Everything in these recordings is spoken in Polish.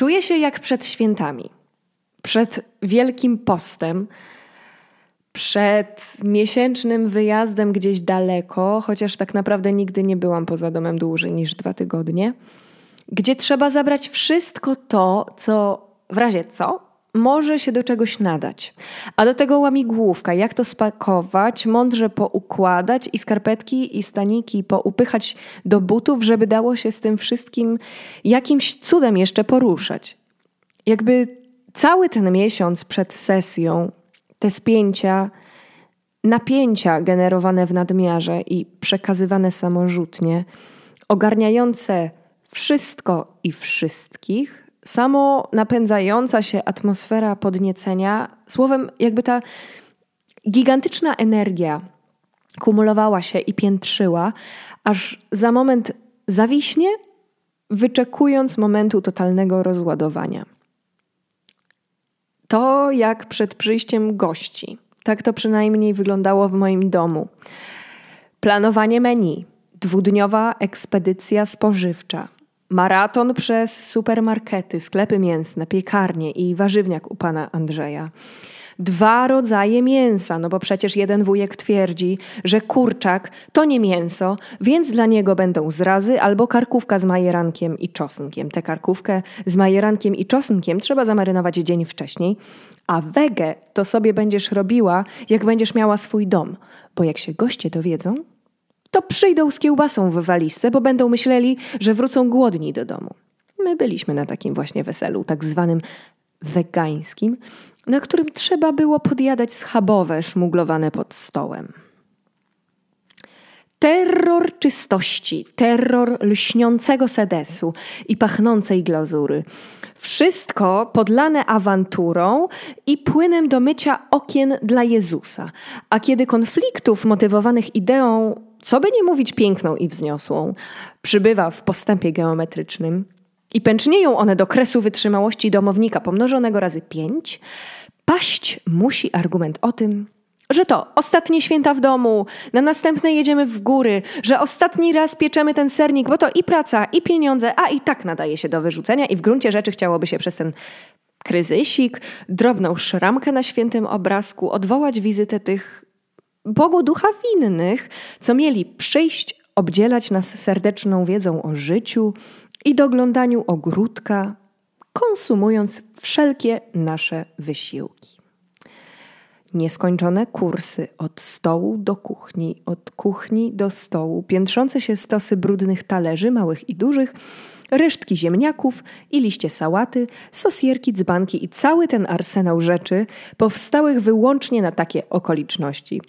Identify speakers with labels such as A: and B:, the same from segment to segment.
A: Czuję się jak przed świętami, przed Wielkim Postem, przed miesięcznym wyjazdem gdzieś daleko, chociaż tak naprawdę nigdy nie byłam poza domem dłużej niż dwa tygodnie, gdzie trzeba zabrać wszystko to, co w razie co może się do czegoś nadać. A do tego łamigłówka, jak to spakować, mądrze poukładać i skarpetki i staniki poupychać do butów, żeby dało się z tym wszystkim jakimś cudem jeszcze poruszać. Jakby cały ten miesiąc przed sesją, te spięcia, napięcia generowane w nadmiarze i przekazywane samorzutnie, ogarniające wszystko i wszystkich, samo napędzająca się atmosfera podniecenia, słowem, jakby ta gigantyczna energia kumulowała się i piętrzyła, aż za moment zawiśnie, wyczekując momentu totalnego rozładowania. To jak przed przyjściem gości. Tak to przynajmniej wyglądało w moim domu. Planowanie menu, dwudniowa ekspedycja spożywcza, Maraton przez supermarkety, sklepy mięsne, piekarnie i warzywniak u pana Andrzeja. Dwa rodzaje mięsa, no bo przecież jeden wujek twierdzi, że kurczak to nie mięso, więc dla niego będą zrazy albo karkówka z majerankiem i czosnkiem. Tę karkówkę z majerankiem i czosnkiem trzeba zamarynować dzień wcześniej, a wege to sobie będziesz robiła, jak będziesz miała swój dom, bo jak się goście dowiedzą, to przyjdą z kiełbasą w walizce, bo będą myśleli, że wrócą głodni do domu. My byliśmy na takim właśnie weselu, tak zwanym wegańskim, na którym trzeba było podjadać schabowe szmuglowane pod stołem. Terror czystości, terror lśniącego sedesu i pachnącej glazury. Wszystko podlane awanturą i płynem do mycia okien dla Jezusa. A kiedy konfliktów motywowanych ideą co by nie mówić piękną i wzniosłą, przybywa w postępie geometrycznym i pęcznieją one do kresu wytrzymałości domownika pomnożonego razy pięć, paść musi argument o tym, że to ostatnie święta w domu, na następne jedziemy w góry, że ostatni raz pieczemy ten sernik, bo to i praca, i pieniądze, a i tak nadaje się do wyrzucenia i w gruncie rzeczy chciałoby się przez ten kryzysik, drobną szramkę na świętym obrazku odwołać wizytę tych Bogu ducha winnych, co mieli przyjść, obdzielać nas serdeczną wiedzą o życiu i doglądaniu ogródka, konsumując wszelkie nasze wysiłki. Nieskończone kursy od stołu do kuchni, od kuchni do stołu, piętrzące się stosy brudnych talerzy, małych i dużych, resztki ziemniaków i liście sałaty, sosierki, dzbanki i cały ten arsenał rzeczy powstałych wyłącznie na takie okoliczności.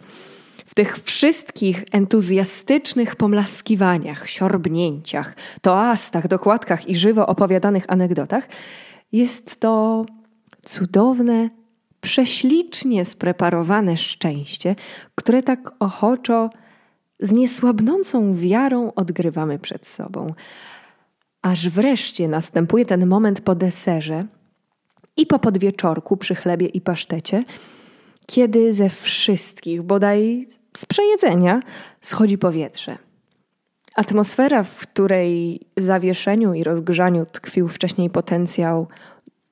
A: W tych wszystkich entuzjastycznych pomlaskiwaniach, siorbnięciach, toastach, dokładkach i żywo opowiadanych anegdotach jest to cudowne, prześlicznie spreparowane szczęście, które tak ochoczo, z niesłabnącą wiarą odgrywamy przed sobą aż wreszcie następuje ten moment po deserze i po podwieczorku przy chlebie i pasztecie, kiedy ze wszystkich, bodaj z przejedzenia, schodzi powietrze. Atmosfera, w której zawieszeniu i rozgrzaniu tkwił wcześniej potencjał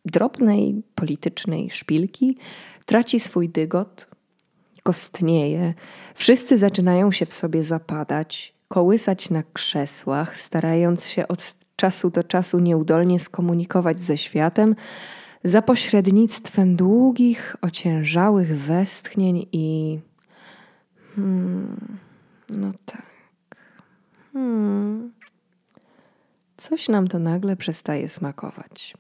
A: drobnej politycznej szpilki, traci swój dygot, kostnieje, wszyscy zaczynają się w sobie zapadać, kołysać na krzesłach, starając się od czasu do czasu nieudolnie skomunikować ze światem, za pośrednictwem długich, ociężałych westchnień i. Hmm, no tak. Hmm. Coś nam to nagle przestaje smakować.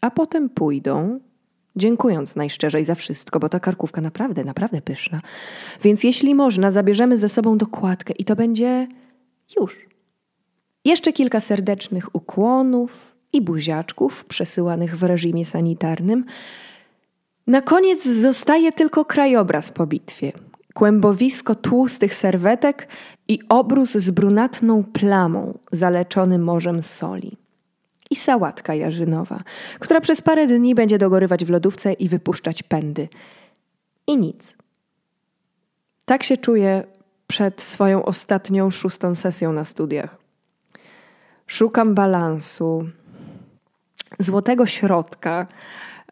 A: A potem pójdą, dziękując najszczerzej za wszystko, bo ta karkówka naprawdę, naprawdę pyszna. Więc jeśli można, zabierzemy ze sobą dokładkę i to będzie już. Jeszcze kilka serdecznych ukłonów i buziaczków przesyłanych w reżimie sanitarnym. Na koniec zostaje tylko krajobraz po bitwie. Kłębowisko tłustych serwetek i obrus z brunatną plamą, zaleczony morzem soli. I sałatka jarzynowa, która przez parę dni będzie dogorywać w lodówce i wypuszczać pędy. I nic. Tak się czuję przed swoją ostatnią szóstą sesją na studiach. Szukam balansu. złotego środka,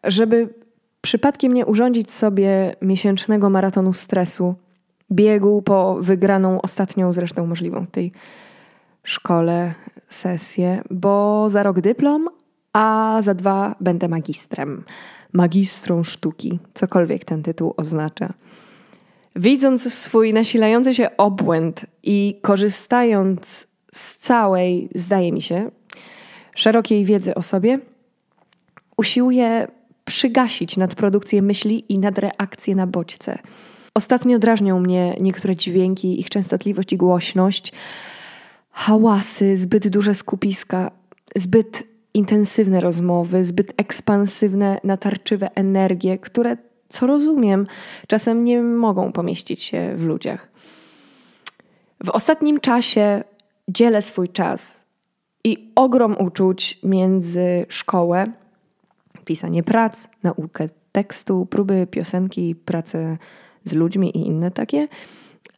A: żeby przypadkiem nie urządzić sobie miesięcznego maratonu stresu, biegu po wygraną ostatnią zresztą możliwą tej szkole sesję, bo za rok dyplom, a za dwa będę magistrem. Magistrą sztuki, cokolwiek ten tytuł oznacza. Widząc swój nasilający się obłęd i korzystając z całej, zdaje mi się, szerokiej wiedzy o sobie, usiłuję przygasić nadprodukcję myśli i nadreakcję na bodźce. Ostatnio drażnią mnie niektóre dźwięki, ich częstotliwość i głośność, hałasy, zbyt duże skupiska, zbyt intensywne rozmowy, zbyt ekspansywne, natarczywe energie, które, co rozumiem, czasem nie mogą pomieścić się w ludziach. W ostatnim czasie dzielę swój czas i ogrom uczuć między szkołę, pisanie prac, naukę tekstu, próby piosenki, pracę z ludźmi i inne takie,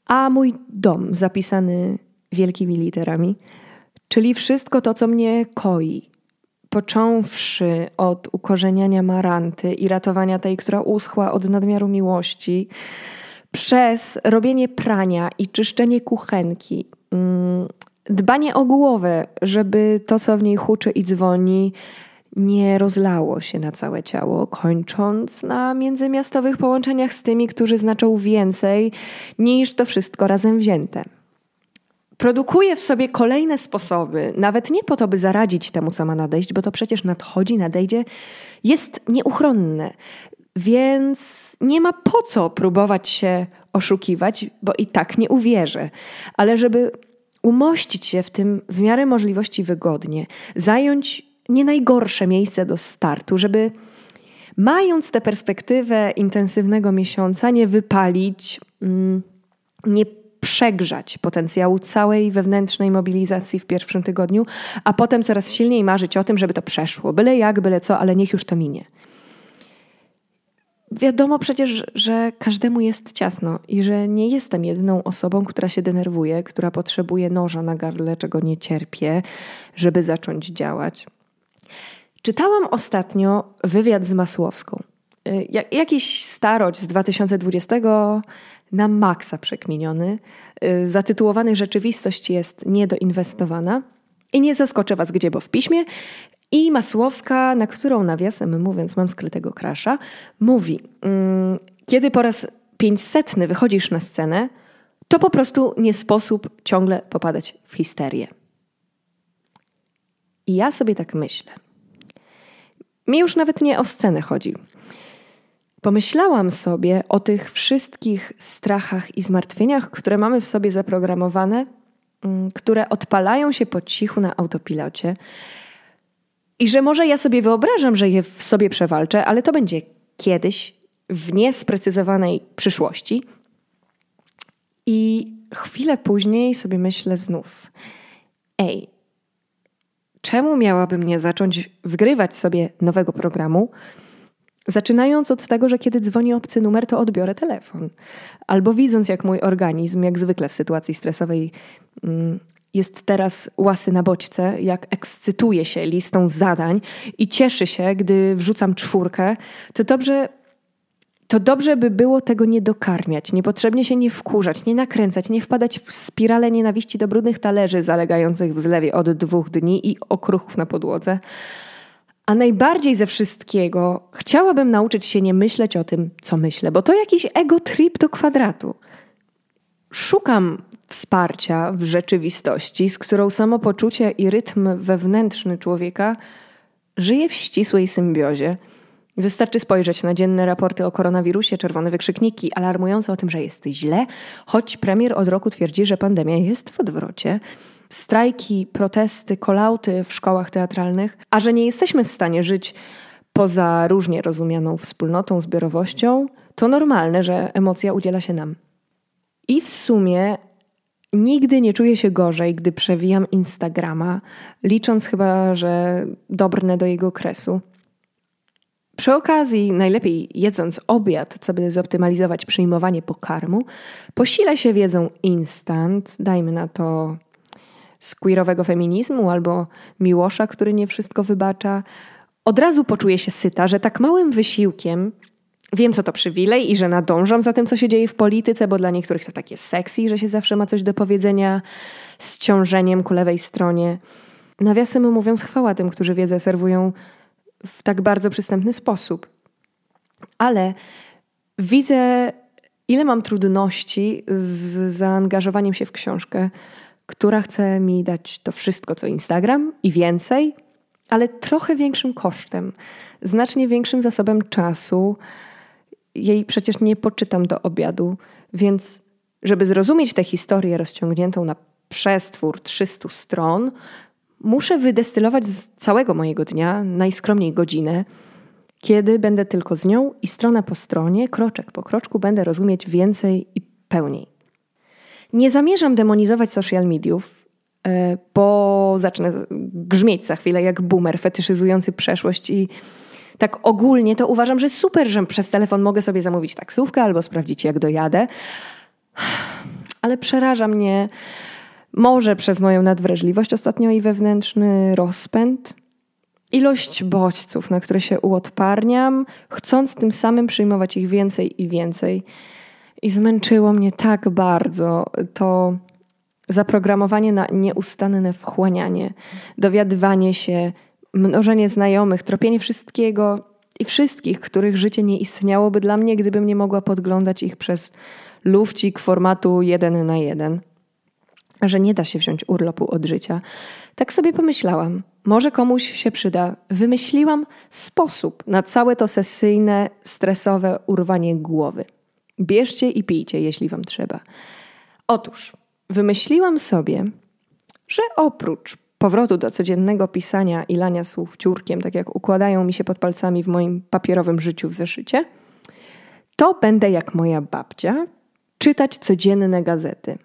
A: a mój dom zapisany wielkimi literami, czyli wszystko to, co mnie koi. Począwszy od ukorzeniania maranty i ratowania tej, która uschła od nadmiaru miłości, przez robienie prania i czyszczenie kuchenki, mm, dbanie o głowę, żeby to, co w niej huczy i dzwoni, nie rozlało się na całe ciało, kończąc na międzymiastowych połączeniach z tymi, którzy znaczą więcej niż to wszystko razem wzięte. Produkuje w sobie kolejne sposoby, nawet nie po to, by zaradzić temu, co ma nadejść, bo to przecież nadchodzi, nadejdzie, jest nieuchronne. Więc nie ma po co próbować się oszukiwać, bo i tak nie uwierzę. Ale żeby umościć się w tym w miarę możliwości wygodnie, zająć nie najgorsze miejsce do startu, żeby mając tę perspektywę intensywnego miesiąca, nie wypalić, mm, nie przegrzać potencjału całej wewnętrznej mobilizacji w pierwszym tygodniu, a potem coraz silniej marzyć o tym, żeby to przeszło. Byle jak, byle co, ale niech już to minie. Wiadomo przecież, że każdemu jest ciasno i że nie jestem jedną osobą, która się denerwuje, która potrzebuje noża na gardle, czego nie cierpię, żeby zacząć działać. Czytałam ostatnio wywiad z Masłowską. Y, jakiś starość z 2020 na maksa przekminiony, y, zatytułowany Rzeczywistość jest niedoinwestowana. I nie zaskoczę Was gdzie, bo w piśmie. I Masłowska, na którą nawiasem mówiąc mam skrytego krasza, mówi, mm, kiedy po raz pięćsetny wychodzisz na scenę, to po prostu nie sposób ciągle popadać w histerię. I ja sobie tak myślę. Mi już nawet nie o scenę chodzi. Pomyślałam sobie o tych wszystkich strachach i zmartwieniach, które mamy w sobie zaprogramowane, mm, które odpalają się po cichu na autopilocie. I że może ja sobie wyobrażam, że je w sobie przewalczę, ale to będzie kiedyś, w niesprecyzowanej przyszłości. I chwilę później sobie myślę znów: Ej, czemu miałabym nie zacząć wgrywać sobie nowego programu? Zaczynając od tego, że kiedy dzwoni obcy numer, to odbiorę telefon. Albo widząc, jak mój organizm, jak zwykle w sytuacji stresowej, mm, jest teraz łasy na bodźce, jak ekscytuje się listą zadań i cieszy się, gdy wrzucam czwórkę, to dobrze to dobrze by było tego nie dokarmiać, niepotrzebnie się nie wkurzać, nie nakręcać, nie wpadać w spirale nienawiści do brudnych talerzy zalegających w zlewie od dwóch dni i okruchów na podłodze. A najbardziej ze wszystkiego chciałabym nauczyć się nie myśleć o tym, co myślę, bo to jakiś ego trip do kwadratu. Szukam wsparcia w rzeczywistości, z którą samopoczucie i rytm wewnętrzny człowieka żyje w ścisłej symbiozie – Wystarczy spojrzeć na dzienne raporty o koronawirusie, czerwone wykrzykniki alarmujące o tym, że jest źle, choć premier od roku twierdzi, że pandemia jest w odwrocie. Strajki, protesty, kolauty w szkołach teatralnych, a że nie jesteśmy w stanie żyć poza różnie rozumianą wspólnotą, zbiorowością, to normalne, że emocja udziela się nam. I w sumie nigdy nie czuję się gorzej, gdy przewijam Instagrama, licząc chyba, że dobrnę do jego kresu. Przy okazji, najlepiej jedząc obiad, co by zoptymalizować przyjmowanie pokarmu, posile się wiedzą instant, dajmy na to z queerowego feminizmu albo Miłosza, który nie wszystko wybacza, od razu poczuję się syta, że tak małym wysiłkiem wiem, co to przywilej i że nadążam za tym, co się dzieje w polityce, bo dla niektórych to takie sexy, że się zawsze ma coś do powiedzenia z ciążeniem ku lewej stronie. Nawiasem mówiąc, chwała tym, którzy wiedzę serwują w tak bardzo przystępny sposób. Ale widzę, ile mam trudności z zaangażowaniem się w książkę, która chce mi dać to wszystko, co Instagram i więcej, ale trochę większym kosztem, znacznie większym zasobem czasu. Jej przecież nie poczytam do obiadu, więc żeby zrozumieć tę historię rozciągniętą na przestwór 300 stron, muszę wydestylować z całego mojego dnia, najskromniej godzinę, kiedy będę tylko z nią i strona po stronie, kroczek po kroczku będę rozumieć więcej i pełniej. Nie zamierzam demonizować social mediów, e, bo zacznę grzmieć za chwilę jak boomer fetyszyzujący przeszłość i tak ogólnie to uważam, że super, że przez telefon mogę sobie zamówić taksówkę albo sprawdzić jak dojadę. Ale przeraża mnie może przez moją nadwrażliwość ostatnio i wewnętrzny rozpęd, ilość bodźców, na które się uodparniam, chcąc tym samym przyjmować ich więcej i więcej. I zmęczyło mnie tak bardzo to zaprogramowanie na nieustanne wchłanianie, dowiadywanie się, mnożenie znajomych, tropienie wszystkiego i wszystkich, których życie nie istniałoby dla mnie, gdybym nie mogła podglądać ich przez lufcik formatu jeden na jeden że nie da się wziąć urlopu od życia. Tak sobie pomyślałam, może komuś się przyda. Wymyśliłam sposób na całe to sesyjne, stresowe urwanie głowy. Bierzcie i pijcie, jeśli wam trzeba. Otóż, wymyśliłam sobie, że oprócz powrotu do codziennego pisania i lania słów ciurkiem, tak jak układają mi się pod palcami w moim papierowym życiu w zeszycie, to będę jak moja babcia czytać codzienne gazety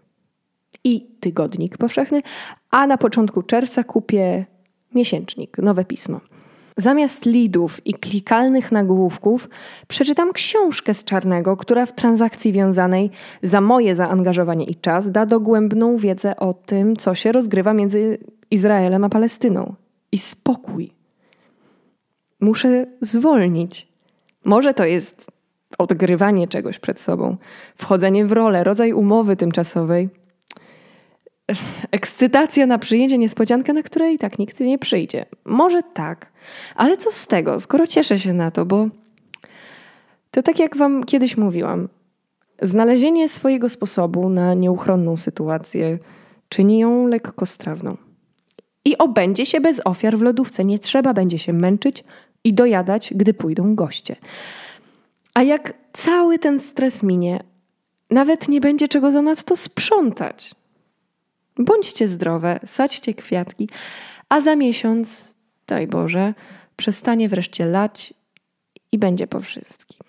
A: i tygodnik powszechny, a na początku czerwca kupię miesięcznik, nowe pismo. Zamiast lidów i klikalnych nagłówków przeczytam książkę z czarnego, która w transakcji wiązanej za moje zaangażowanie i czas da dogłębną wiedzę o tym, co się rozgrywa między Izraelem a Palestyną. I spokój. Muszę zwolnić. Może to jest odgrywanie czegoś przed sobą, wchodzenie w rolę, rodzaj umowy tymczasowej – ekscytacja na przyjęcie, niespodziankę, na której i tak nikt nie przyjdzie. Może tak, ale co z tego, skoro cieszę się na to, bo to tak jak Wam kiedyś mówiłam, znalezienie swojego sposobu na nieuchronną sytuację czyni ją lekkostrawną. I obędzie się bez ofiar w lodówce. Nie trzeba będzie się męczyć i dojadać, gdy pójdą goście. A jak cały ten stres minie, nawet nie będzie czego zanadto sprzątać. Bądźcie zdrowe, sadźcie kwiatki, a za miesiąc, daj Boże, przestanie wreszcie lać i będzie po wszystkim.